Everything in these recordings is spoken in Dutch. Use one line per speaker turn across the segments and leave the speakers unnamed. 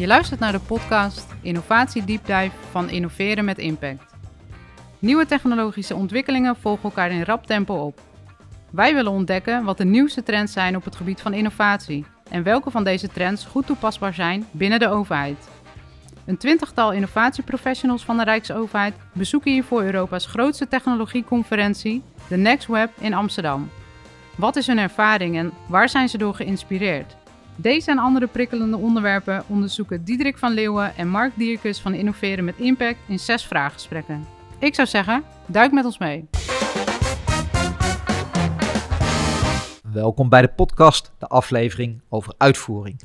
Je luistert naar de podcast Innovatie Deep Dive van Innoveren met Impact. Nieuwe technologische ontwikkelingen volgen elkaar in rap tempo op. Wij willen ontdekken wat de nieuwste trends zijn op het gebied van innovatie en welke van deze trends goed toepasbaar zijn binnen de overheid. Een twintigtal innovatieprofessionals van de Rijksoverheid bezoeken hiervoor Europa's grootste technologieconferentie, de Next Web in Amsterdam. Wat is hun ervaring en waar zijn ze door geïnspireerd? Deze en andere prikkelende onderwerpen onderzoeken Diederik van Leeuwen en Mark Dierkes van Innoveren met Impact in zes vraaggesprekken. Ik zou zeggen, duik met ons mee.
Welkom bij de podcast, de aflevering over uitvoering.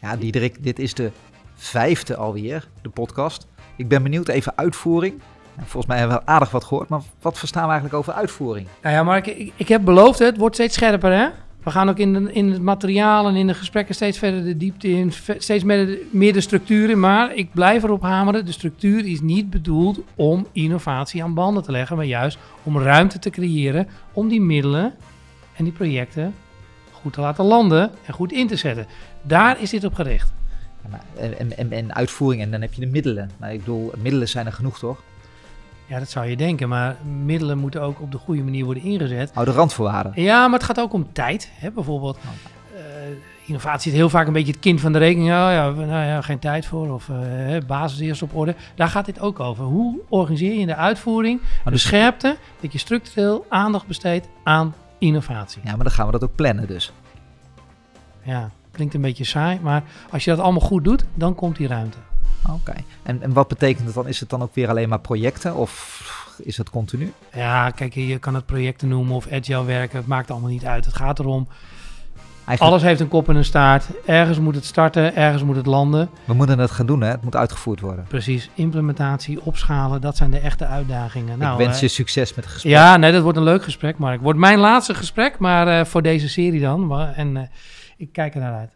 Ja, Diederik, dit is de vijfde alweer, de podcast. Ik ben benieuwd, even uitvoering. Volgens mij hebben we aardig wat gehoord, maar wat verstaan we eigenlijk over uitvoering?
Nou ja, Mark, ik, ik heb beloofd, het wordt steeds scherper, hè? We gaan ook in, in het materiaal en in de gesprekken steeds verder de diepte in, steeds meer de, meer structuren. Maar ik blijf erop hameren, de structuur is niet bedoeld om innovatie aan banden te leggen, maar juist om ruimte te creëren om die middelen en die projecten goed te laten landen en goed in te zetten. Daar is dit op gericht.
Maar, en, en, en uitvoering, en dan heb je de middelen. Nou, ik bedoel, middelen zijn er genoeg, toch?
Ja, dat zou je denken, maar middelen moeten ook op de goede manier worden ingezet.
Oude randvoorwaarden.
Ja, maar het gaat ook om tijd. Hè? Bijvoorbeeld, uh, innovatie is heel vaak een beetje het kind van de rekening. Oh, ja, nou ja, geen tijd voor of uh, basis eerst op orde. Daar gaat dit ook over. Hoe organiseer je in de uitvoering maar de scherpte dat je structureel aandacht besteedt aan innovatie?
Ja, maar dan gaan we dat ook plannen dus.
Ja, klinkt een beetje saai, maar als je dat allemaal goed doet, dan komt die ruimte.
Oké. En, en wat betekent het dan? Is het dan ook weer alleen maar projecten of is het continu?
Ja, kijk, je kan het projecten noemen of agile werken. Het maakt allemaal niet uit. Het gaat erom. Eigenlijk... Alles heeft een kop en een staart. Ergens moet het starten, ergens moet het landen.
We moeten het gaan doen, hè? Het moet uitgevoerd worden.
Precies. Implementatie, opschalen, dat zijn de echte uitdagingen.
Nou, Ik wens je succes met het gesprek.
Ja, nee, dat wordt een leuk gesprek, Mark. Wordt mijn laatste gesprek, maar uh, voor deze serie dan. En uh, ik kijk er naar uit.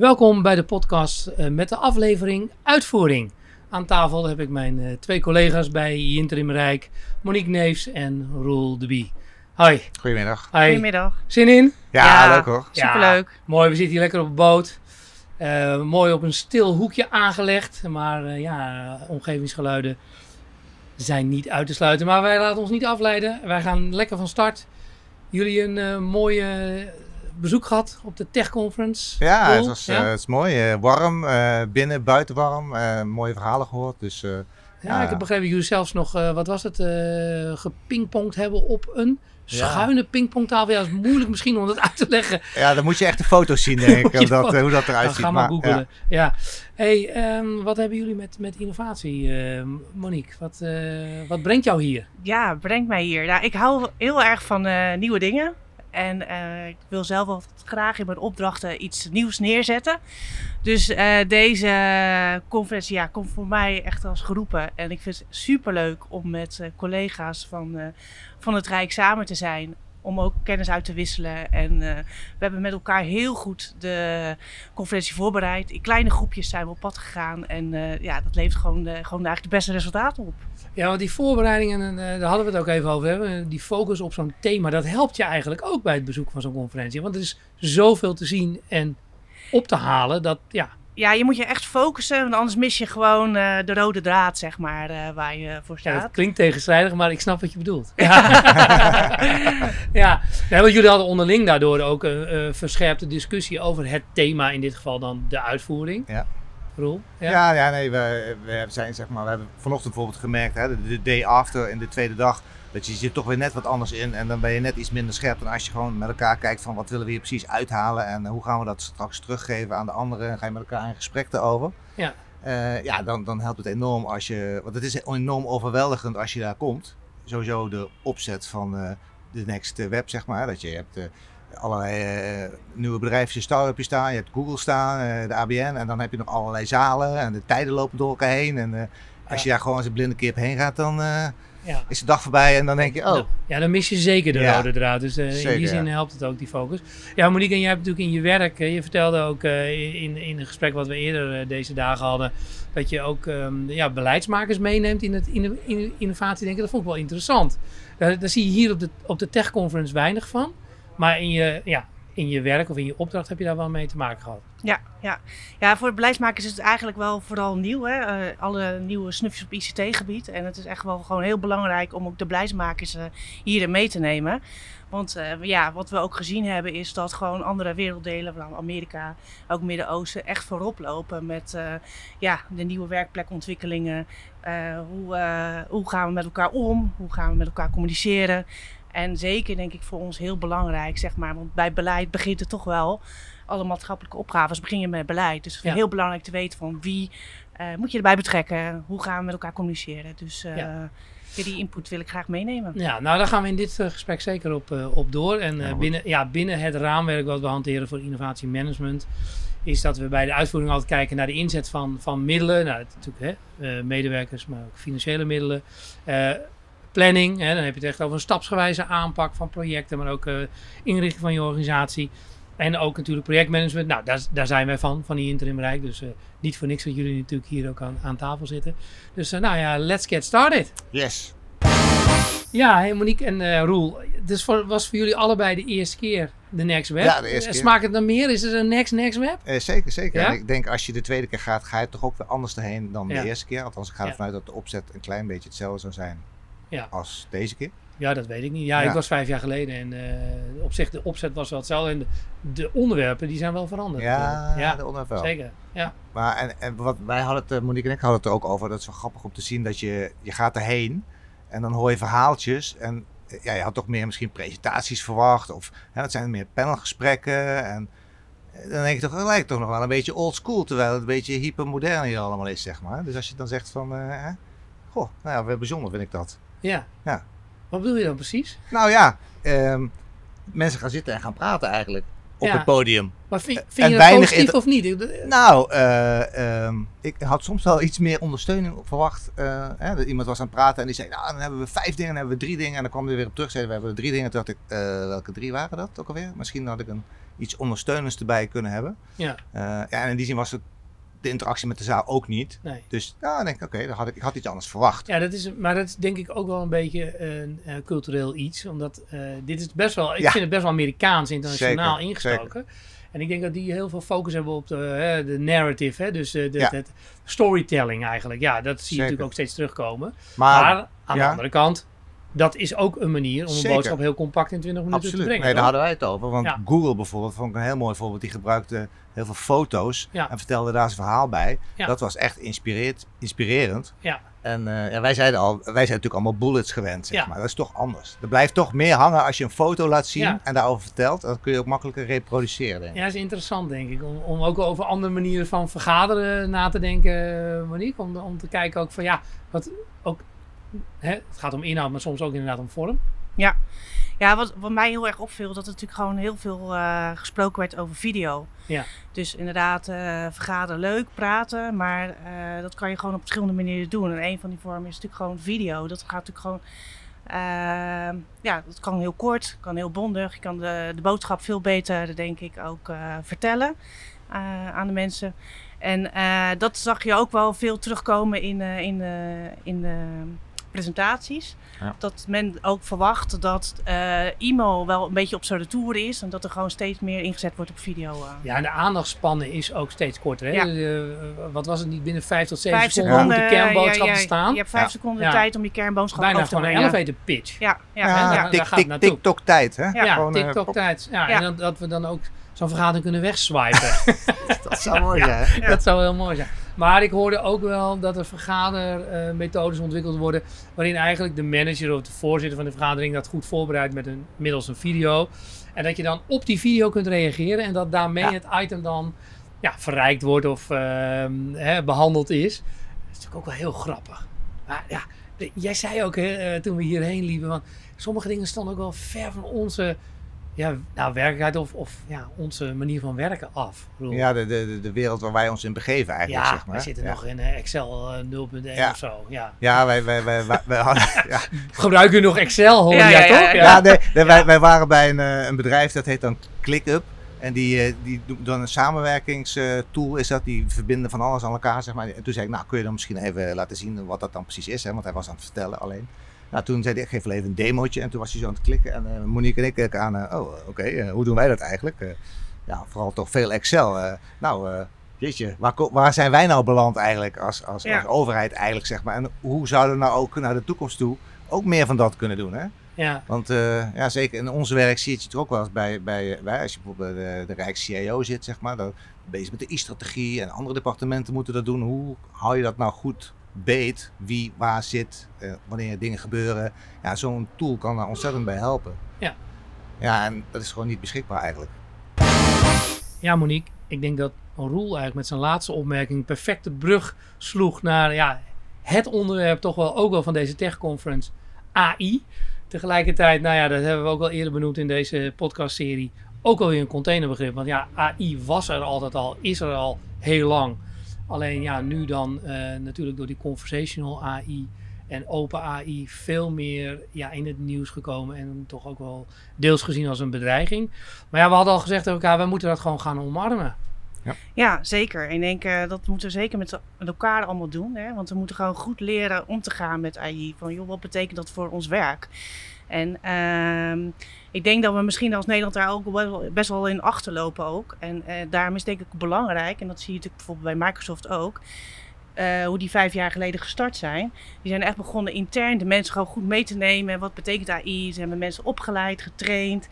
Welkom bij de podcast uh, met de aflevering Uitvoering. Aan tafel heb ik mijn uh, twee collega's bij Interim Rijk, Monique Neefs en Roel de Bie. Hoi.
Goedemiddag.
Hoi.
Goedemiddag.
Zin in?
Ja, ja leuk hoor.
Superleuk.
Ja, mooi, we zitten hier lekker op een boot. Uh, mooi op een stil hoekje aangelegd, maar ja, omgevingsgeluiden zijn niet uit te sluiten. Maar wij laten ons niet afleiden. Wij gaan lekker van start. Jullie een mooie bezoek gehad op de Tech Conference.
Ja, cool. het, was, ja? Uh, het is mooi. Uh, warm, uh, binnen, buiten warm. mooie verhalen gehoord. Dus,
ja, ik heb begrepen dat jullie zelfs nog, wat was het, gepingpongd hebben op een schuine ja. pingpongtafel. Ja, dat is moeilijk misschien om dat uit te leggen.
Ja, dan moet je echt de foto's zien, denk ik, dat, hoe dat eruit ziet.
Ga maar, maar googlen. Ja. ja. Hey, um, wat hebben jullie met, met innovatie, Monique? Wat, wat brengt jou hier?
Ja, brengt mij hier. Nou, ik hou heel erg van nieuwe dingen. En uh, ik wil zelf wel graag in mijn opdrachten iets nieuws neerzetten. Dus uh, deze conferentie ja, komt voor mij echt als geroepen. En ik vind het superleuk om met uh, collega's van, van het Rijk samen te zijn. Om ook kennis uit te wisselen. En we hebben met elkaar heel goed de conferentie voorbereid. In kleine groepjes zijn we op pad gegaan. En ja, dat levert gewoon, gewoon eigenlijk de beste resultaten op.
Ja, want die voorbereidingen, daar hadden we het ook even over. Hè? Die focus op zo'n thema, dat helpt je eigenlijk ook bij het bezoek van zo'n conferentie. Want er is zoveel te zien en op te halen dat, ja...
Ja, je moet je echt focussen, want anders mis je gewoon uh, de rode draad, zeg maar, uh, waar je voor staat.
Ja, dat klinkt tegenstrijdig, maar ik snap wat je bedoelt. Ja, ja. Nee, want jullie hadden onderling daardoor ook een uh, verscherpte discussie over het thema, in dit geval dan de uitvoering.
Ja.
Roel?
Ja, ja, ja nee, we, we, zijn, zeg maar, we hebben vanochtend bijvoorbeeld gemerkt, hè, de, de day after en de tweede dag, dat je zit toch weer net wat anders in en dan ben je net iets minder scherp dan als je gewoon met elkaar kijkt van wat willen we hier precies uithalen en hoe gaan we dat straks teruggeven aan de anderen en ga je met elkaar in gesprek erover.
Ja.
Uh, ja, dan, dan helpt het enorm als je, want het is enorm overweldigend als je daar komt. Sowieso de opzet van uh, de next web, zeg maar, dat je hebt... Uh, allerlei uh, nieuwe bedrijfjes, start-upjes staan. Je hebt Google staan, uh, de ABN. En dan heb je nog allerlei zalen en de tijden lopen door elkaar heen. En uh, als ja. je daar gewoon als een blinde kip heen gaat, dan ja. is de dag voorbij. En dan denk je, oh.
Ja, dan mis je zeker de ja. rode draad. Dus zeker, in die zin helpt het ook, die focus. Ja, Monique, en jij hebt natuurlijk in je werk, je vertelde ook in, in een gesprek wat we eerder deze dagen hadden, dat je ook um, ja, beleidsmakers meeneemt in het in, in innovatie denken. Dat vond ik wel interessant. Daar, daar zie je hier op de, op de Tech Conference weinig van. Maar in je, ja, in je werk of in je opdracht heb je daar wel mee te maken gehad?
Ja, ja. ja, voor de beleidsmakers is het eigenlijk wel vooral nieuw. Hè? Eh, alle nieuwe snufjes op ICT-gebied. En het is echt wel gewoon heel belangrijk om ook de beleidsmakers uh, hierin mee te nemen. Want uh, ja, wat we ook gezien hebben is dat gewoon andere werelddelen, van Amerika, ook Midden-Oosten, echt voorop lopen met ja, de nieuwe werkplekontwikkelingen. hoe, hoe gaan we met elkaar om? Hoe gaan we met elkaar communiceren? En zeker denk ik voor ons heel belangrijk, zeg maar, want bij beleid begint het toch wel. Alle maatschappelijke opgaves beginnen met beleid. Dus het is heel belangrijk te weten van wie uh, moet je erbij betrekken, hoe gaan we met elkaar communiceren. Dus uh, ja. die input wil ik graag meenemen.
Ja, nou daar gaan we in dit uh, gesprek zeker op, op door. En ja, binnen, ja, binnen het raamwerk wat we hanteren voor innovatiemanagement, is dat we bij de uitvoering altijd kijken naar de inzet van, van middelen. Nou, natuurlijk hè, medewerkers, maar ook financiële middelen planning. Hè, dan heb je het echt over een stapsgewijze aanpak van projecten, maar ook uh, inrichting van je organisatie. En ook natuurlijk projectmanagement. Nou, daar, daar zijn wij van, van die interimrijk. Dus uh, niet voor niks dat jullie natuurlijk hier ook aan, aan tafel zitten. Dus uh, nou ja, let's get started.
Yes.
Ja, hey Monique en Roel. Dus voor, was voor jullie allebei de eerste keer de Next Web.
Ja, de eerste keer.
Smaakt het dan meer? Is het een Next Next Web?
zeker, zeker. Ja? ik denk als je de tweede keer gaat, ga je toch ook weer anders erheen dan ja. de eerste keer. Althans, ik ga ervan uit dat de opzet een klein beetje hetzelfde zou zijn
ja.
als deze keer?
Ja, dat weet ik niet. Ja, ik was vijf jaar geleden en uh, op zich de opzet was wel hetzelfde. En de, de onderwerpen die zijn wel veranderd.
Ja, ja de onderwerpen wel.
Zeker, ja.
Maar en, en wat wij hadden het, eh, Monique en ik hadden het er ook over. Dat is wel grappig om te zien dat je, je gaat erheen en dan hoor je verhaaltjes. En eh, ja, je had toch meer misschien presentaties verwacht. Of hè, dat zijn meer panelgesprekken. En dan denk je toch, het lijkt toch nog wel een beetje old school. Terwijl het een beetje hypermodern hier allemaal is, zeg maar. Dus als je dan zegt van, uh, goh, nou ja, bijzonder vind ik dat.
Ja.
ja.
Wat bedoel je dan precies?
Nou ja, um, mensen gaan zitten en gaan praten eigenlijk op
ja.
het podium.
Maar vind, je dat positief of niet?
Nou, uh, um, ik had soms wel iets meer ondersteuning verwacht. Uh, hè, dat iemand was aan het praten en die zei, nou dan hebben we vijf dingen, dan hebben we drie dingen. En dan kwam hij weer op terug, zei we hebben drie dingen. Toen dacht ik, uh, welke drie waren dat ook alweer? Misschien had ik een, iets ondersteunends erbij kunnen hebben.
Ja.
ja, en in die zin was het de interactie met de zaal ook niet.
Nee.
Dus ja, dan denk ik, oké, okay, had ik, ik had iets anders verwacht.
Ja, dat is, maar dat is denk ik ook wel een beetje een uh, cultureel iets. Omdat uh, dit is best wel, ik
Ja.
vind het best wel Amerikaans, internationaal
Zeker,
ingestoken. En ik denk dat die heel veel focus hebben op de, hè, de narrative, hè? dus uh, de,
Ja.
het storytelling eigenlijk. Ja, dat zie je
Zeker.
natuurlijk ook steeds terugkomen.
Maar,
Maar, aan
ja.
de andere kant, dat is ook een manier om een boodschap heel compact in 20 minuten
absoluut.
te brengen.
Nee, daar hadden wij het over. Want
Ja.
Google bijvoorbeeld vond ik een heel mooi voorbeeld. Die gebruikte heel veel foto's
Ja.
en vertelde daar zijn verhaal bij.
Ja.
Dat was echt inspirerend.
Ja.
En eh, ja, wij zeiden al, wij zijn natuurlijk allemaal bullets gewend, zeg
Ja.
maar. Dat is toch anders. Er blijft toch meer hangen als je een foto laat zien en daarover vertelt. Dan kun je ook makkelijker reproduceren, denk ik.
Ja, dat is interessant denk ik. Om, om ook over andere manieren van vergaderen na te denken, eh, Monique. Om, om te kijken ook van ja, wat ook, hè, het gaat om inhoud, maar soms ook inderdaad om vorm.
Ja, wat, wat mij heel erg opviel, dat er natuurlijk gewoon heel veel eh, gesproken werd over video.
Ja.
Dus inderdaad, eh vergaderen leuk, praten, maar eh, dat kan je gewoon op verschillende manieren doen. En een van die vormen is natuurlijk gewoon video. Dat gaat natuurlijk gewoon, ja, dat kan heel kort, kan heel bondig. Je kan de, de boodschap veel beter, denk ik, ook vertellen aan de mensen. En dat zag je ook wel veel terugkomen in, in, in de presentaties.
Ja.
Dat men ook verwacht dat eh e-mail wel een beetje op zijn retour is. En dat er gewoon steeds meer ingezet wordt op video. eh.
Ja, en de aandachtspannen is ook steeds korter. Hè?
Ja.
De, eh, wat was het niet? Binnen 5 tot 7
Vijf
seconden moet
seconden,
de kernboodschap
ja, ja,
te staan.
Je hebt vijf
Ja.
seconden tijd om je kernboodschap
Bijna
over te
gewoon een
brengen.
elevator pitch.
Ja, ja.
TikTok tijd, hè?
Ja,
Gewoon,
TikTok tijd. Ja,
Ja.
En dat, dat we dan ook zo'n vergadering kunnen wegswipen.
Dat zou mooi zijn.
Dat zou heel mooi zijn. Maar ik hoorde ook wel dat er vergadermethodes ontwikkeld worden. waarin eigenlijk de manager of de voorzitter van de vergadering dat goed voorbereidt met een, middels een video. En dat je dan op die video kunt reageren en dat daarmee
Ja.
het item dan ja, verrijkt wordt of ehm, hè, behandeld is. Dat is natuurlijk ook wel heel grappig. Maar ja, jij zei ook hè, eh, toen we hierheen liepen, want sommige dingen stonden ook wel ver van onze ja, nou, werkelijkheid of, of ja, onze manier van werken af. Ik bedoel,
Ja, de, de, de- wereld waar wij ons in begeven eigenlijk,
ja,
zeg maar.
we zitten
ja.
nog in eh, Excel eh, 0.1
Ja.
of zo. Ja.
Ja, wij, wij, wij, wij, wij hadden, ja.
Gebruik je nog Excel, hoor
Ja,
je
ja, ja,
toch?
ja.
Ja, nee, nee, Wij, wij waren bij een, eh, een bedrijf dat heet dan ClickUp. En die, eh, die doen dan een samenwerkingstool is dat. Die verbinden van alles aan elkaar, zeg maar. En toen zei ik, nou kun je dan misschien even laten zien wat dat dan precies is. Hè? Want hij was aan het vertellen alleen. Nou, toen zei hij, ik geef wel even een demootje. En toen was hij zo aan het klikken. En eh, Monique en ik keken aan, eh, oh, oké, eh, hoe doen wij dat eigenlijk? Ja, vooral toch veel Excel. Nou, jeetje, waar, waar zijn wij nou beland eigenlijk als, als,
Ja.
als overheid eigenlijk, zeg maar? En hoe zouden we nou ook naar de toekomst toe ook meer van dat kunnen doen, hè?
Ja,
Want ja, zeker in onze werk zie je het ook wel eens bij, bij, bij als je bijvoorbeeld bij de, de Rijks-CIO zit, zeg maar, dan bezig met de e-strategie en andere departementen moeten dat doen. Hoe hou je dat nou goed beet? Wie waar zit, eh, wanneer dingen gebeuren? Ja, zo'n tool kan daar ontzettend bij helpen.
Ja.
Ja, en dat is gewoon niet beschikbaar eigenlijk.
ja, Monique, ik denk dat Roel eigenlijk met zijn laatste opmerking perfecte brug sloeg naar ja, het onderwerp toch wel ook wel van deze tech-conference, AI. Tegelijkertijd, nou ja, dat hebben we ook al eerder benoemd in deze podcastserie, ook alweer een containerbegrip. Want ja, AI was er altijd al, is er al heel lang. Alleen ja, nu dan eh, natuurlijk door die conversational AI en open AI veel meer ja, in het nieuws gekomen en toch ook wel deels gezien als een bedreiging. Maar ja, we hadden al gezegd tegen elkaar, we moeten dat gewoon gaan omarmen.
Ja, zeker. En ik denk uh, dat moeten we zeker met, elkaar allemaal doen. Hè? Want we moeten gewoon goed leren om te gaan met AI. Van joh, wat betekent dat voor ons werk? En uh, ik denk dat we misschien als Nederland daar ook best wel in achterlopen ook. En uh, daarom is denk ik belangrijk, en dat zie je natuurlijk bijvoorbeeld bij Microsoft ook. Uh, hoe die vijf jaar geleden gestart zijn. Die zijn echt begonnen intern de mensen gewoon goed mee te nemen. Wat betekent AI? Ze hebben mensen opgeleid, getraind.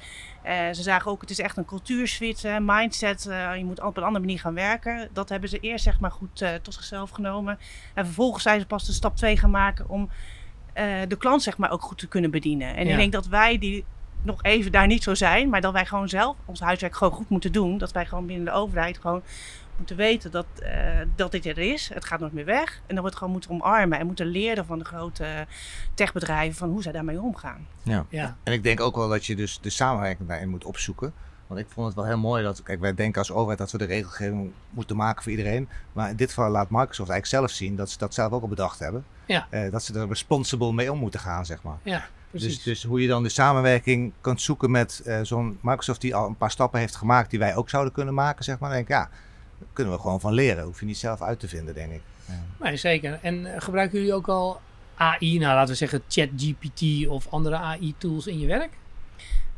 Uh, ze zagen ook, het is echt een cultuurswitch, hè, mindset. Uh, je moet op een andere manier gaan werken. Dat hebben ze eerst zeg maar goed tot zichzelf genomen. En vervolgens zijn ze pas de stap 2 gaan maken om de klant zeg maar ook goed te kunnen bedienen. En ja. ik denk dat wij die nog even daar niet zo zijn, maar dat wij gewoon zelf ons huiswerk gewoon goed moeten doen. Dat wij gewoon binnen de overheid gewoon moeten weten dat, uh, dat dit er is. Het gaat nooit meer weg. En dat we het gewoon moeten omarmen en moeten leren van de grote techbedrijven van hoe zij daarmee omgaan.
Ja. ja. En ik denk ook wel dat je dus de samenwerking daarin moet opzoeken. Want ik vond het wel heel mooi dat, kijk, wij denken als overheid dat we de regelgeving moeten maken voor iedereen. Maar in dit geval laat Microsoft eigenlijk zelf zien dat ze dat zelf ook al bedacht hebben.
Ja.
Uh, dat ze er responsible mee om moeten gaan, zeg maar.
Ja, precies.
Dus, dus hoe je dan de samenwerking kunt zoeken met uh, zo'n Microsoft die al een paar stappen heeft gemaakt die wij ook zouden kunnen maken, zeg maar. Dan denk ik, ja, daar kunnen we gewoon van leren. Hoef je niet zelf uit te vinden, denk ik.
Ja. Nee, zeker. En uh, gebruiken jullie ook al AI, nou laten we zeggen ChatGPT of andere AI-tools in je werk?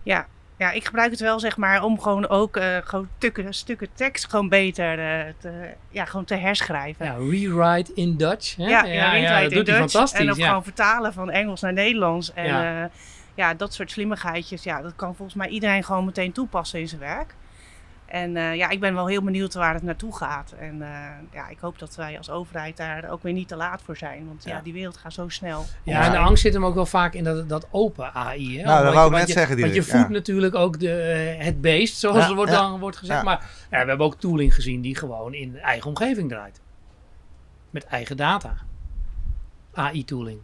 Ja, ja, ik gebruik het wel zeg maar om gewoon ook uh, gewoon stukken, stukken tekst gewoon beter uh, te, ja, gewoon te herschrijven.
Ja, rewrite in Dutch. Hè?
Ja, ja, ja, ja dat
doet
hij
fantastisch.
En ook
ja.
gewoon vertalen van Engels naar Nederlands. En ja. Uh, ja, dat soort slimmigheidjes, ja, dat kan volgens mij iedereen gewoon meteen toepassen in zijn werk. En uh, ja, ik ben wel heel benieuwd waar het naartoe gaat. En uh, ja, ik hoop dat wij als overheid daar ook weer niet te laat voor zijn. Want ja, ja die wereld gaat zo snel.
Ja, en de angst zit hem ook wel vaak in dat, dat open AI. Hè?
Nou, dat wou ik net
je,
zeggen.
Want je voedt natuurlijk ook de, uh, het beest, zoals er wordt, dan wordt gezegd. Maar we hebben ook tooling gezien die gewoon in eigen omgeving draait. Met eigen data. AI-tooling.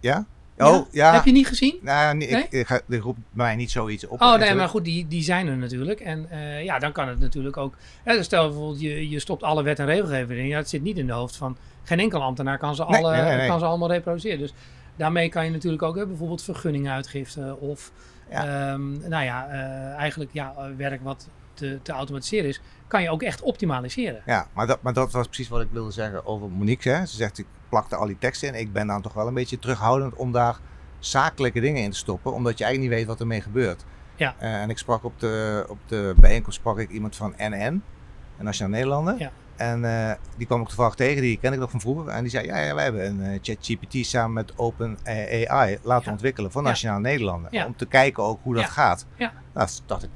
Ja? Oh, ja.
Heb je niet gezien?
Nou, nee, nee? Ik, ik, ik roep mij niet zoiets op.
Oh, nee, maar goed, die, die zijn er natuurlijk. En uh, ja, dan kan het natuurlijk ook... Hè, stel bijvoorbeeld, je, je stopt alle wet en regelgeving in. Ja, het zit niet in de hoofd van... Geen enkel ambtenaar kan ze, alle,
nee, nee,
kan ze allemaal reproduceren. Dus daarmee kan je natuurlijk ook hè, bijvoorbeeld vergunningenuitgifte... of ja. Um, nou ja, uh, eigenlijk ja, werk wat te, te automatiseren is... kan je ook echt optimaliseren.
Ja, maar dat, maar dat was precies wat ik wilde zeggen over Monique. Hè. Ze zegt, ik plakte al die teksten in. Ik ben dan toch wel een beetje terughoudend om daar zakelijke dingen in te stoppen, omdat je eigenlijk niet weet wat ermee gebeurt.
Ja.
Uh, en ik sprak op de, op de bijeenkomst sprak ik iemand van NN, een Nationaal Nederlander.
Ja.
En uh, die kwam ik toevallig tegen, die ken ik nog van vroeger. En die zei, ja, ja wij hebben een uh, ChatGPT samen met Open AI laten ja. ontwikkelen voor Nationaal. Nederlanden. Om te kijken ook hoe dat gaat.
Ja.
Nou, dacht ik,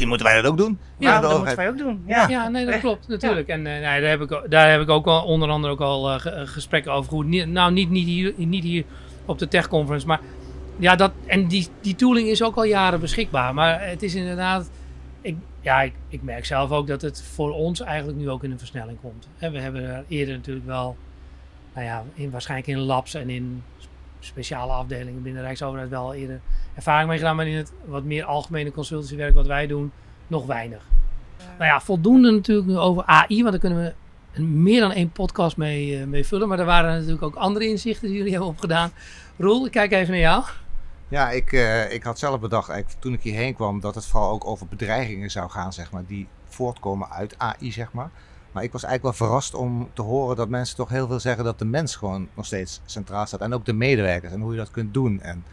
misschien moeten wij dat ook doen.
Ja, dat moeten wij ook doen.
Ja, ja nee, dat klopt natuurlijk. En uh, nou, daar, heb ik, daar heb ik ook al, onder andere ook al uh, gesprekken over gevoerd. Nou, niet, niet, hier, niet hier op de tech conference, maar ja, dat, en die, die tooling is ook al jaren beschikbaar. Maar het is inderdaad, ik, ja, ik, ik merk zelf ook dat het voor ons eigenlijk nu ook in een versnelling komt. En we hebben er eerder natuurlijk wel, nou ja, in, waarschijnlijk in labs en in speciale afdelingen binnen de Rijksoverheid wel eerder ervaring mee gedaan, maar in het wat meer algemene consultancywerk wat wij doen, nog weinig. Ja. Nou ja, voldoende natuurlijk nu over AI, want daar kunnen we een, meer dan één podcast mee, uh, mee vullen. Maar er waren natuurlijk ook andere inzichten die jullie hebben opgedaan. Roel, ik kijk even naar jou.
Ja, ik, uh, ik had zelf bedacht eigenlijk, toen ik hierheen kwam dat het vooral ook over bedreigingen zou gaan, zeg maar, die voortkomen uit AI, zeg maar. Maar ik was eigenlijk wel verrast om te horen dat mensen toch heel veel zeggen dat de mens gewoon nog steeds centraal staat. En ook de medewerkers en hoe je dat kunt doen. En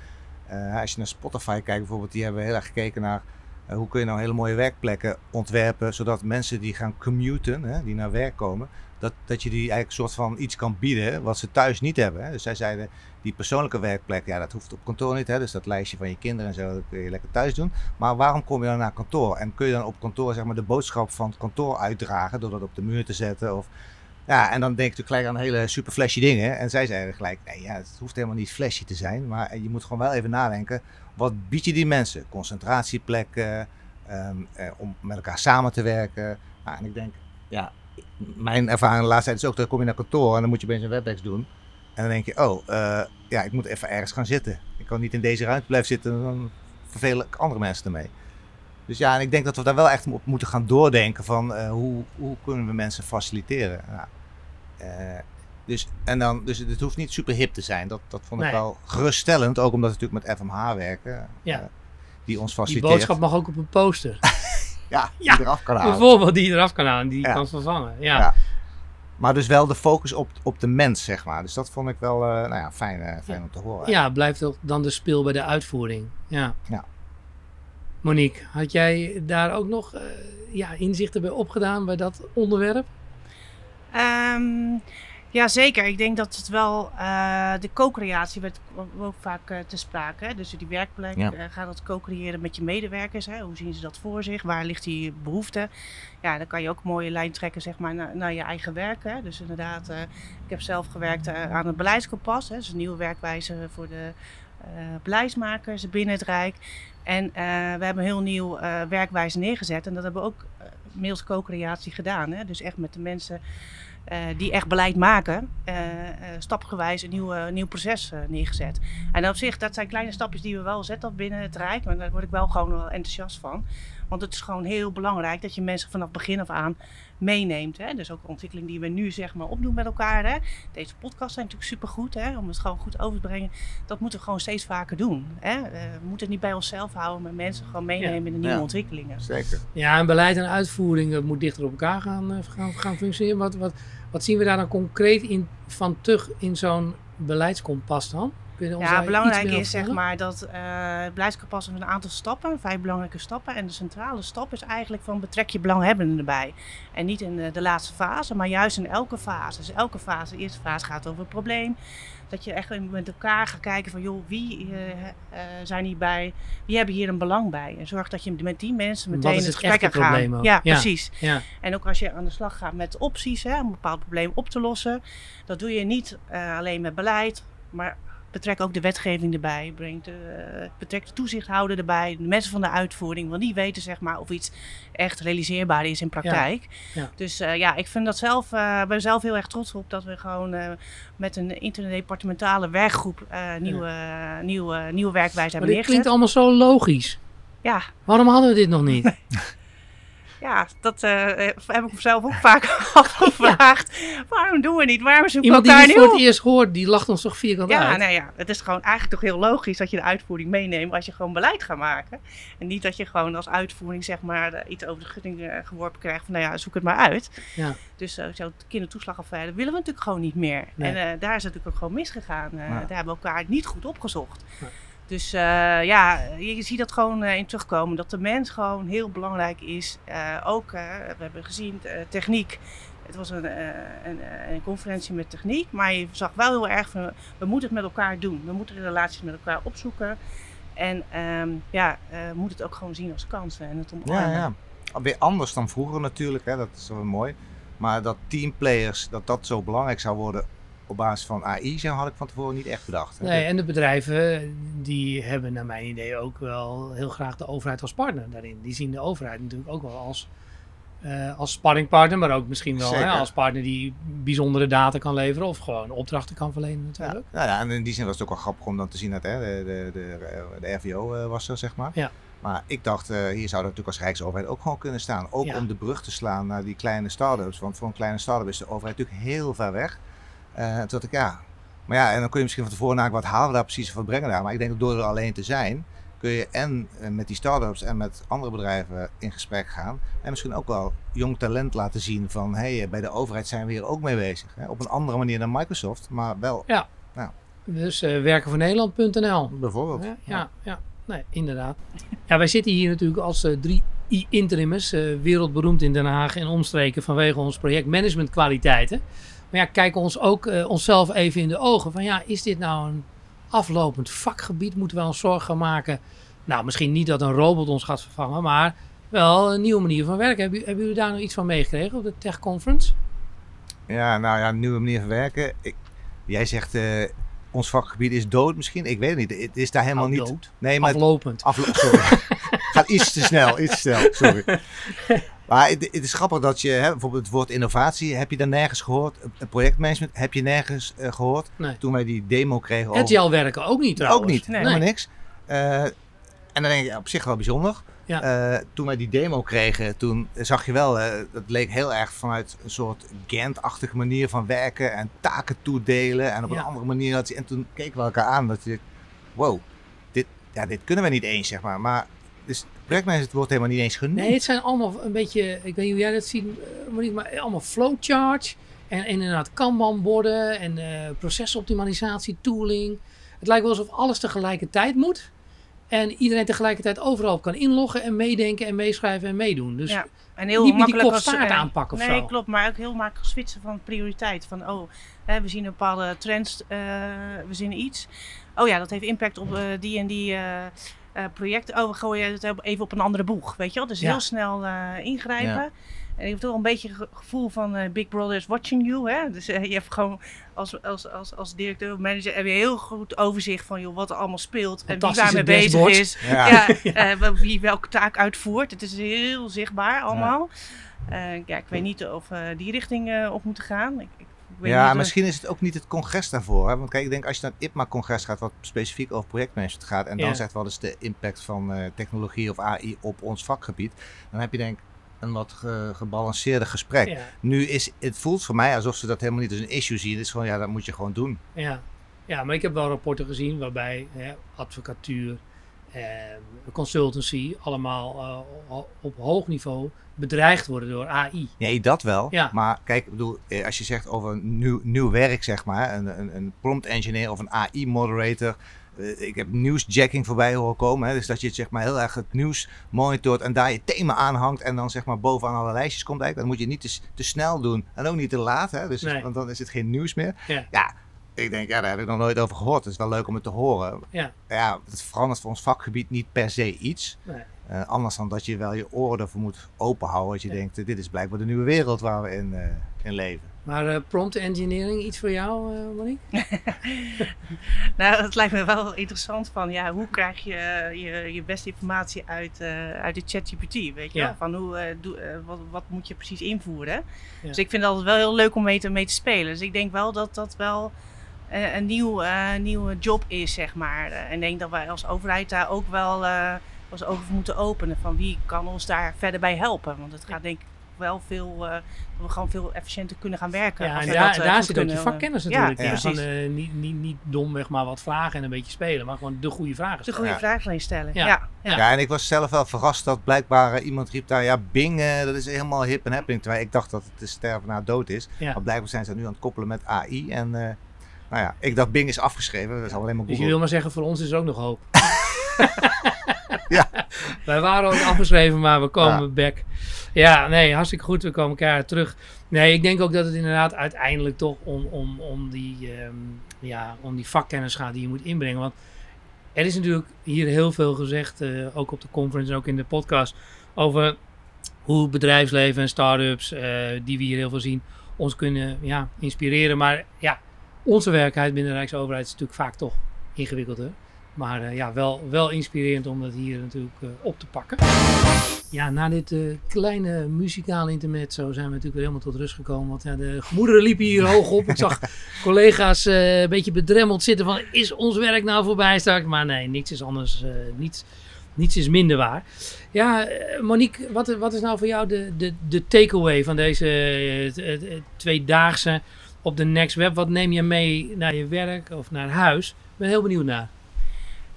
eh, als je naar Spotify kijkt bijvoorbeeld, die hebben heel erg gekeken naar eh, hoe kun je nou hele mooie werkplekken ontwerpen. Zodat mensen die gaan commuten, hè, die naar werk komen, dat, dat je die eigenlijk soort van iets kan bieden wat ze thuis niet hebben. Hè. Dus zij zeiden, die persoonlijke werkplek, ja dat hoeft op kantoor niet. Hè. Dus dat lijstje van je kinderen en zo, dat kun je lekker thuis doen. Maar waarom kom je dan naar kantoor? En kun je dan op kantoor zeg maar de boodschap van het kantoor uitdragen door dat op de muur te zetten? Of, ja, en dan denk je gelijk aan hele super flashy dingen. En zij zeiden gelijk, nee ja, het hoeft helemaal niet flashy te zijn. Maar je moet gewoon wel even nadenken, wat bied je die mensen? Concentratieplekken, ehm, eh, om met elkaar samen te werken. Nou, en ik denk, ja, mijn ervaring de laatste tijd is ook, dan kom je naar kantoor en dan moet je opeens een WebEx doen. En dan denk je, oh, eh, ja, ik moet even ergens gaan zitten. Ik kan niet in deze ruimte blijven zitten, dan vervelen ik andere mensen ermee. Dus ja, en ik denk dat we daar wel echt op moeten gaan doordenken van uh, hoe, hoe kunnen we mensen faciliteren. Nou, uh, dus, en dan, dus het hoeft niet super hip te zijn. Dat, dat vond ik
Nee.
wel geruststellend, ook omdat we natuurlijk met FMH werken.
Ja.
eh, die ons
Die
faciliteert.
boodschap mag ook op een poster.
Ja, die
Ja,
eraf kan halen.
Bijvoorbeeld die eraf kan halen, die
Ja.
kan vervangen. Ja.
Ja. Maar dus wel de focus op, op de mens, zeg maar. Dus dat vond ik wel eh, nou ja, fijn, eh, fijn om te horen.
Ja, blijft toch dan de speel bij de uitvoering. Ja.
Ja.
Monique, had jij daar ook nog eh, ja, inzichten bij opgedaan bij dat onderwerp?
Ehm, ja, zeker. Ik denk dat het wel eh, de co-creatie werd ook vaak eh, te sprake. Hè? Dus die werkplek,
Ja.
eh, ga dat co-creëren met je medewerkers. Hè? Hoe zien ze dat voor zich? Waar ligt die behoefte? Ja, dan kan je ook een mooie lijn trekken zeg maar, naar, naar je eigen werk. Hè? Dus inderdaad, ik heb zelf gewerkt aan het beleidskompas. Hè? Dus een nieuwe werkwijze voor de beleidsmakers binnen het Rijk. En we hebben een heel nieuw werkwijze neergezet. En dat hebben we ook middels co-creatie gedaan. Hè? Dus echt met de mensen eh, die echt beleid maken, eh, eh, stapgewijs een nieuw, nieuw proces neergezet. En op zich, dat zijn kleine stapjes die we wel zetten binnen het Rijk. Maar daar word ik wel gewoon wel enthousiast van. Want het is gewoon heel belangrijk dat je mensen vanaf begin af aan meeneemt. Hè? Dus ook de ontwikkeling die we nu zeg maar opdoen met elkaar. Hè? Deze podcasts zijn natuurlijk supergoed hè? om het gewoon goed over te brengen. Dat moeten we gewoon steeds vaker doen. Hè? Eh, we moeten het niet bij onszelf houden, maar mensen gewoon meenemen in de nieuwe
Ja.
ontwikkelingen.
Zeker.
Ja, en beleid en uitvoering dat moet dichter op elkaar gaan, eh, gaan, gaan functioneren. Wat, wat, wat zien we daar dan concreet in, van terug in zo'n beleidskompas dan? Ons
Ja, belangrijk is zeg maar dat eh het een aantal stappen, vijf belangrijke stappen. En de centrale stap is eigenlijk van betrek je belanghebbenden erbij. En niet in de, de laatste fase, maar juist in elke fase. Dus elke fase, de eerste fase gaat over het probleem. Dat je echt met elkaar gaat kijken van joh, wie eh, eh, zijn hierbij, wie hebben hier een belang bij. En zorg dat je met die mensen meteen het
het
gesprek gaat. Ja,
Ja.
precies.
Ja,
En ook als je aan de slag gaat met opties hè, om een bepaald probleem op te lossen. Dat doe je niet alleen met beleid, maar betrek ook de wetgeving erbij. Breng de, eh, betrek de toezichthouder erbij, de mensen van de uitvoering. Want die weten zeg maar, of iets echt realiseerbaar is in praktijk.
ja.
Dus eh, ja, ik vind dat zelf, eh, ik ben zelf heel erg trots op dat we gewoon eh, met een interdepartementale werkgroep eh, nieuwe, nieuwe, nieuwe werkwijze hebben neergezet.
klinkt allemaal zo logisch.
Ja,
Waarom hadden we dit nog niet?
Ja, dat eh, heb ik mezelf ook vaak afgevraagd. Waarom doen we niet? Waarom zoeken
Iemand
we
die
elkaar
dit
nu
voor
op?
het eerst hoort, die lacht ons toch vierkant
Ja,
uit?
nou ja, het is gewoon eigenlijk toch heel logisch dat je de uitvoering meeneemt als je gewoon beleid gaat maken. En niet dat je gewoon als uitvoering zeg maar eh, iets over de gutting eh, geworpen krijgt van nou ja, zoek het maar uit.
Ja.
Dus eh, zo'n kindertoeslagaffaire willen we natuurlijk gewoon niet meer.
Nee.
En daar is het natuurlijk ook gewoon misgegaan.
Ja.
Daar hebben we elkaar niet goed opgezocht.
Nee.
Dus eh, ja, je, ziet dat gewoon eh, in terugkomen. Dat de mens gewoon heel belangrijk is. Eh, ook, eh, we hebben gezien, techniek. Het was een, een, een conferentie met techniek. Maar je zag wel heel erg van, we moeten het met elkaar doen. We moeten de relaties met elkaar opzoeken. En ehm, ja, we moeten het ook gewoon zien als kansen. En het omarmen.
Ja, ja. Weer anders dan vroeger natuurlijk, hè? dat is wel mooi. Maar dat teamplayers, dat dat zo belangrijk zou worden op basis van AI, zo had ik van tevoren niet echt bedacht.
Nee, en de bedrijven die hebben naar mijn idee ook wel heel graag de overheid als partner daarin. Die zien de overheid natuurlijk ook wel als, eh als sparringpartner, maar ook misschien wel hè, als partner die bijzondere data kan leveren of gewoon opdrachten kan verlenen natuurlijk.
Ja, nou ja, en in die zin was het ook wel grappig om dan te zien dat hè, de, de, de, de RVO eh, was er, zeg maar.
Ja.
Maar ik dacht, eh, hier zou dat natuurlijk als Rijksoverheid ook gewoon kunnen staan. Ook
Ja.
om de brug te slaan naar die kleine start-ups. Want voor een kleine start-up is de overheid natuurlijk heel ver weg. Eh toen dacht ik, ja. Maar ja, en dan kun je misschien van tevoren nadenken, wat halen we daar precies van brengen daar? Maar ik denk dat door er alleen te zijn, kun je en eh, met die start-ups en met andere bedrijven in gesprek gaan. En misschien ook wel jong talent laten zien van hé, hey, bij de overheid zijn we hier ook mee bezig. Hè? Op een andere manier dan Microsoft, maar wel
Dus eh werkenvoornederland.nl.
bijvoorbeeld.
Ja, ja, ja. Nee, inderdaad. Ja, wij zitten hier natuurlijk als eh, drie interimmers, eh, wereldberoemd in Den Haag en omstreken vanwege ons project managementkwaliteiten. Maar ja, kijken ons ook eh, onszelf even in de ogen van ja, is dit nou een aflopend vakgebied? Moeten we ons zorgen maken? Nou, misschien niet dat een robot ons gaat vervangen, maar wel een nieuwe manier van werken. Hebben, hebben jullie daar nog iets van meegekregen op de Tech Conference?
Ja, nou ja, een nieuwe manier van werken. Jij zegt eh, ons vakgebied is dood misschien. Ik weet het niet. Het is daar helemaal
Nou,
niet.
dood.
Nee, maar
Aflopend.
Aflo sorry. Gaat iets te snel, iets te snel, sorry. Maar het, het is grappig dat je, hè, bijvoorbeeld het woord innovatie, heb je daar nergens gehoord? Het Projectmanagement heb je nergens eh, gehoord?
Nee.
Toen wij die demo kregen over...
Agile werken ook niet trouwens.
Ook niet,
Nee.
helemaal niks. Eh, en dan denk je, ja, op zich wel bijzonder.
Ja.
Eh, toen wij die demo kregen, toen zag je wel, eh, dat leek heel erg vanuit een soort Gantt-achtige manier van werken en taken toedelen. En op
Ja.
een andere manier. Dat, en toen keken we elkaar aan dat je, wow, dit, ja, dit kunnen we niet eens, zeg maar. Maar dus projectmanagement wordt helemaal niet eens genoemd.
Nee, het zijn allemaal een beetje, ik weet niet hoe jij dat ziet, eh, maar allemaal flowcharts. En, en inderdaad Kanban-borden en eh, procesoptimalisatie, tooling. Het lijkt wel alsof alles tegelijkertijd moet. En iedereen tegelijkertijd overal kan inloggen en meedenken en meeschrijven en meedoen. Dus
Ja, En heel
niet meer die
eh,
aanpakken of
Nee,
zo.
klopt. Maar ook heel makkelijk switchen van prioriteit. Van, oh, hè, we zien een bepaalde trends, eh, we zien iets. Oh ja, dat heeft impact op eh, die en die eh, eh, projecten. Oh, we gooien het even op een andere boeg, weet je wel. Dus
Ja.
heel snel eh, ingrijpen.
Ja.
En ik heb toch een beetje het gevoel van eh, Big Brother is watching you. Hè? Dus eh, je hebt gewoon als, als, als, als directeur of manager heb je heel goed overzicht van joh, wat er allemaal speelt. En wie daarmee bezig is.
Ja.
Ja, eh, wie welke taak uitvoert. Het is heel zichtbaar allemaal. Eh, ja, ik weet niet of we die richting eh, op moeten gaan. Ik, ik weet
Ja,
niet,
misschien is het ook niet het congres daarvoor. Hè? Want kijk, ik denk als je naar het IPMA-congres gaat, wat specifiek over projectmanagement gaat, en dan
Ja.
zegt wat is de impact van eh, technologie of AI op ons vakgebied, dan heb je denk ik een wat ge- gebalanceerder gesprek.
ja,
Nu is het voelt voor mij alsof ze dat helemaal niet als een issue zien. Het is gewoon, ja, dat moet je gewoon doen.
ja. ja, maar ik heb wel rapporten gezien waarbij hè, advocatuur, eh, consultancy allemaal eh, op hoog niveau bedreigd worden door AI.
Nee, dat wel.
Ja.
Maar kijk, ik bedoel, eh, als je zegt over nieuw, nieuw werk, zeg maar, een, een, een prompt engineer of een AI-moderator. Ik heb nieuwsjacking voorbij horen komen. Hè, dus dat je zeg maar heel erg het nieuws monitort en daar je thema aanhangt en dan zeg maar bovenaan alle lijstjes komt eigenlijk. Dat moet je niet te, te snel doen en ook niet te laat. Hè, dus,
Nee.
Want dan is het geen nieuws meer.
Ja.
ik denk, ja, daar heb ik nog nooit over gehoord. Het is wel leuk om het te horen.
Ja.
Ja, het verandert voor ons vakgebied niet per se iets.
Nee.
Eh, anders dan dat je wel je oren ervoor moet openhouden. Dat je denkt, eh, dit is blijkbaar de nieuwe wereld waar we in, eh, in leven.
Maar eh, prompt engineering, iets voor jou, eh, Monique?
Nou, het lijkt me wel interessant van, ja, hoe krijg je eh, je, je beste informatie uit, uit de ChatGPT, weet je
Ja.
wel? Van hoe, doe, eh, wat, wat moet je precies invoeren?
Ja.
Dus ik vind het altijd wel heel leuk om mee te, mee te spelen. Dus ik denk wel dat dat wel een nieuw, nieuwe job is, zeg maar. En ik denk dat wij als overheid daar ook wel ons ogen voor moeten openen. Van wie kan ons daar verder bij helpen? Want het gaat denk ik wel veel, eh, we gewoon veel efficiënter kunnen gaan werken.
Ja, en daar,
dat, eh,
daar zit ook je
eh,
vakkennis natuurlijk in.
ja,
Van, eh, niet, niet, niet domweg maar wat vragen en een beetje spelen, maar gewoon de goede vragen
De
stellen.
goede
Ja.
vraag alleen stellen.
Ja.
Ja. Ja.
Ja. en ik was zelf wel verrast dat blijkbaar iemand riep daar, ja, Bing, dat is helemaal hip en happening. Terwijl ik dacht dat het de sterven na dood is.
Ja.
Maar blijkbaar zijn ze dat nu aan het koppelen met AI. En eh, nou ja, ik dacht Bing is afgeschreven. Dat is alleen maar
Dus je
Google.
wil maar zeggen, voor ons is er ook nog hoop.
Ja.
Wij waren ook afgeschreven, maar we komen
Ja.
back. Ja, nee, hartstikke goed. We komen keihard terug. Nee, ik denk ook dat het inderdaad uiteindelijk toch om, om, om, die, ehm, ja, om die vakkennis gaat die je moet inbrengen. Want er is natuurlijk hier heel veel gezegd, eh, ook op de conference en ook in de podcast, over hoe bedrijfsleven en start-ups, eh, die we hier heel veel zien, ons kunnen ja, inspireren. Maar ja, onze werkelijkheid binnen de Rijksoverheid is natuurlijk vaak toch ingewikkelder. Maar eh, ja, wel, wel inspirerend om dat hier natuurlijk eh, op te pakken. Ja, na dit eh, kleine muzikale intermezzo zijn we natuurlijk weer helemaal tot rust gekomen. Want ja, de gemoederen liepen hier hoog op. Ik zag collega's een beetje bedremmeld zitten van... is ons werk nou voorbij straks? Maar nee, niks is anders. niets, niets is minder waar. Ja, Monique, wat, wat is nou voor jou de, de, de takeaway van deze tweedaagse op de Next Web? Wat neem je mee naar je werk of naar huis? Ik ben heel benieuwd naar.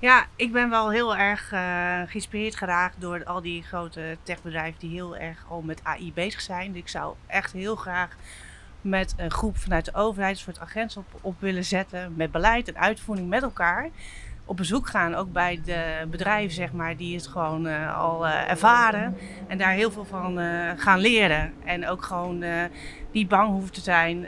Ja, ik ben wel heel erg eh, geïnspireerd geraakt door al die grote techbedrijven die heel erg al met AI bezig zijn. Dus ik zou echt heel graag met een groep vanuit de overheid een soort agentschap op, op willen zetten. Met beleid en uitvoering met elkaar. Op bezoek gaan, ook bij de bedrijven zeg maar, die het gewoon eh, al eh, ervaren. En daar heel veel van eh, gaan leren. En ook gewoon niet bang hoeven te zijn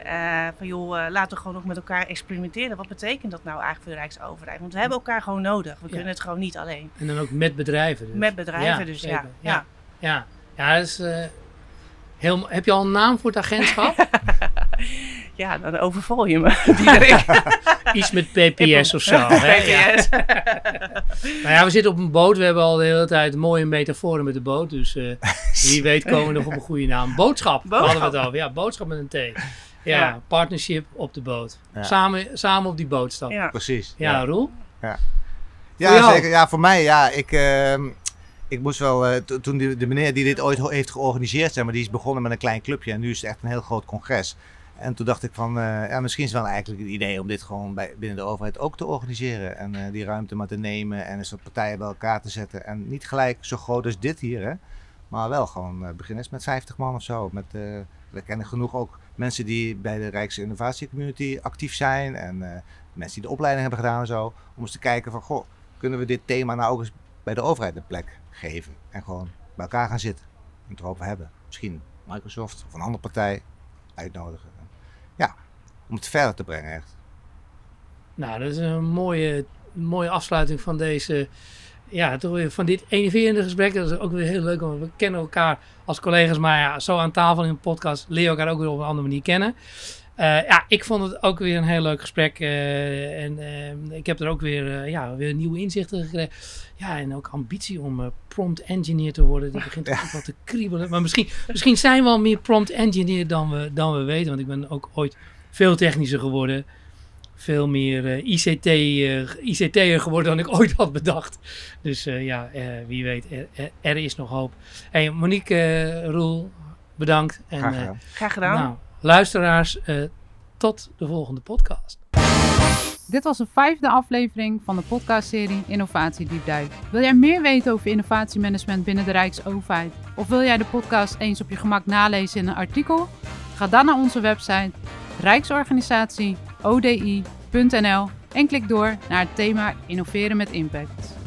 van joh, laten we gewoon nog met elkaar experimenteren. Wat betekent dat nou eigenlijk voor de Rijksoverheid? Want we hebben elkaar gewoon nodig. We
Ja.
kunnen het gewoon niet alleen.
En dan ook met bedrijven. Dus.
Met bedrijven
Ja,
dus, ja.
Ja.
ja.
Ja, ja dat is, heel, heb je al een naam voor het agentschap?
Ja, dan overval je me.
Iets met PPS of zo. hè? Ja.
PPS.
Nou ja, we zitten op een boot. We hebben al de hele tijd mooie metaforen met de boot. Dus eh, wie weet komen we nog op een goede naam. Boodschap,
Boodschap.
hadden we het over. Ja, boodschap met een T. Ja,
Ja.
partnership op de boot.
Ja.
Samen, samen op die boot stappen. Ja,
Ja.
Precies.
Roel?
Ja,
Voor jou?
zeker. Ja, voor mij, ja. Ik, ehm, ik moest wel, eh, to- toen die, de meneer die dit ooit heeft georganiseerd, zeg maar, die is begonnen met een klein clubje en nu is het echt een heel groot congres. En toen dacht ik van, eh, ja, misschien is het wel eigenlijk het idee om dit gewoon bij, binnen de overheid ook te organiseren. En eh, die ruimte maar te nemen en een soort partijen bij elkaar te zetten. En niet gelijk zo groot als dit hier, hè. Maar wel gewoon eh, beginnen met 50 man of zo. Met, we kennen genoeg ook mensen die bij de Rijks Innovatie Community actief zijn. En mensen die de opleiding hebben gedaan en zo. Om eens te kijken van, goh, kunnen we dit thema nou ook eens bij de overheid een plek geven? En gewoon bij elkaar gaan zitten en het erover hebben. Misschien Microsoft of een andere partij uitnodigen. Ja, om het verder te brengen echt.
Nou, dat is een mooie, mooie afsluiting van deze... Ja, toch weer van dit enerverende gesprek. Dat is ook weer heel leuk, want we kennen elkaar als collega's. Maar ja, zo aan tafel in een podcast leer je elkaar ook weer op een andere manier kennen. Eh, ja, ik vond het ook weer een heel leuk gesprek. eh, en eh, ik heb er ook weer, ja, weer nieuwe inzichten gekregen. Ja, en ook ambitie om prompt engineer te worden. Die begint ook wat te kriebelen. Maar misschien, misschien zijn we al meer prompt engineer dan we, dan we weten. Want ik ben ook ooit veel technischer geworden. Veel meer eh, ICT, eh, ICT'er geworden dan ik ooit had bedacht. Dus eh, ja, eh, wie weet, er, is nog hoop. Hey, Monique, Roel, bedankt. En,
Graag
eh,
gedaan.
Graag gedaan.
nou, luisteraars, eh, tot de volgende podcast.
Dit was de vijfde aflevering van de podcastserie Innovatie Deep Dive. Wil jij meer weten over innovatiemanagement binnen de Rijksoverheid? Of wil jij de podcast eens op je gemak nalezen in een artikel? Ga dan naar onze website rijksorganisatie.odi.nl en klik door naar het thema Innoveren met Impact.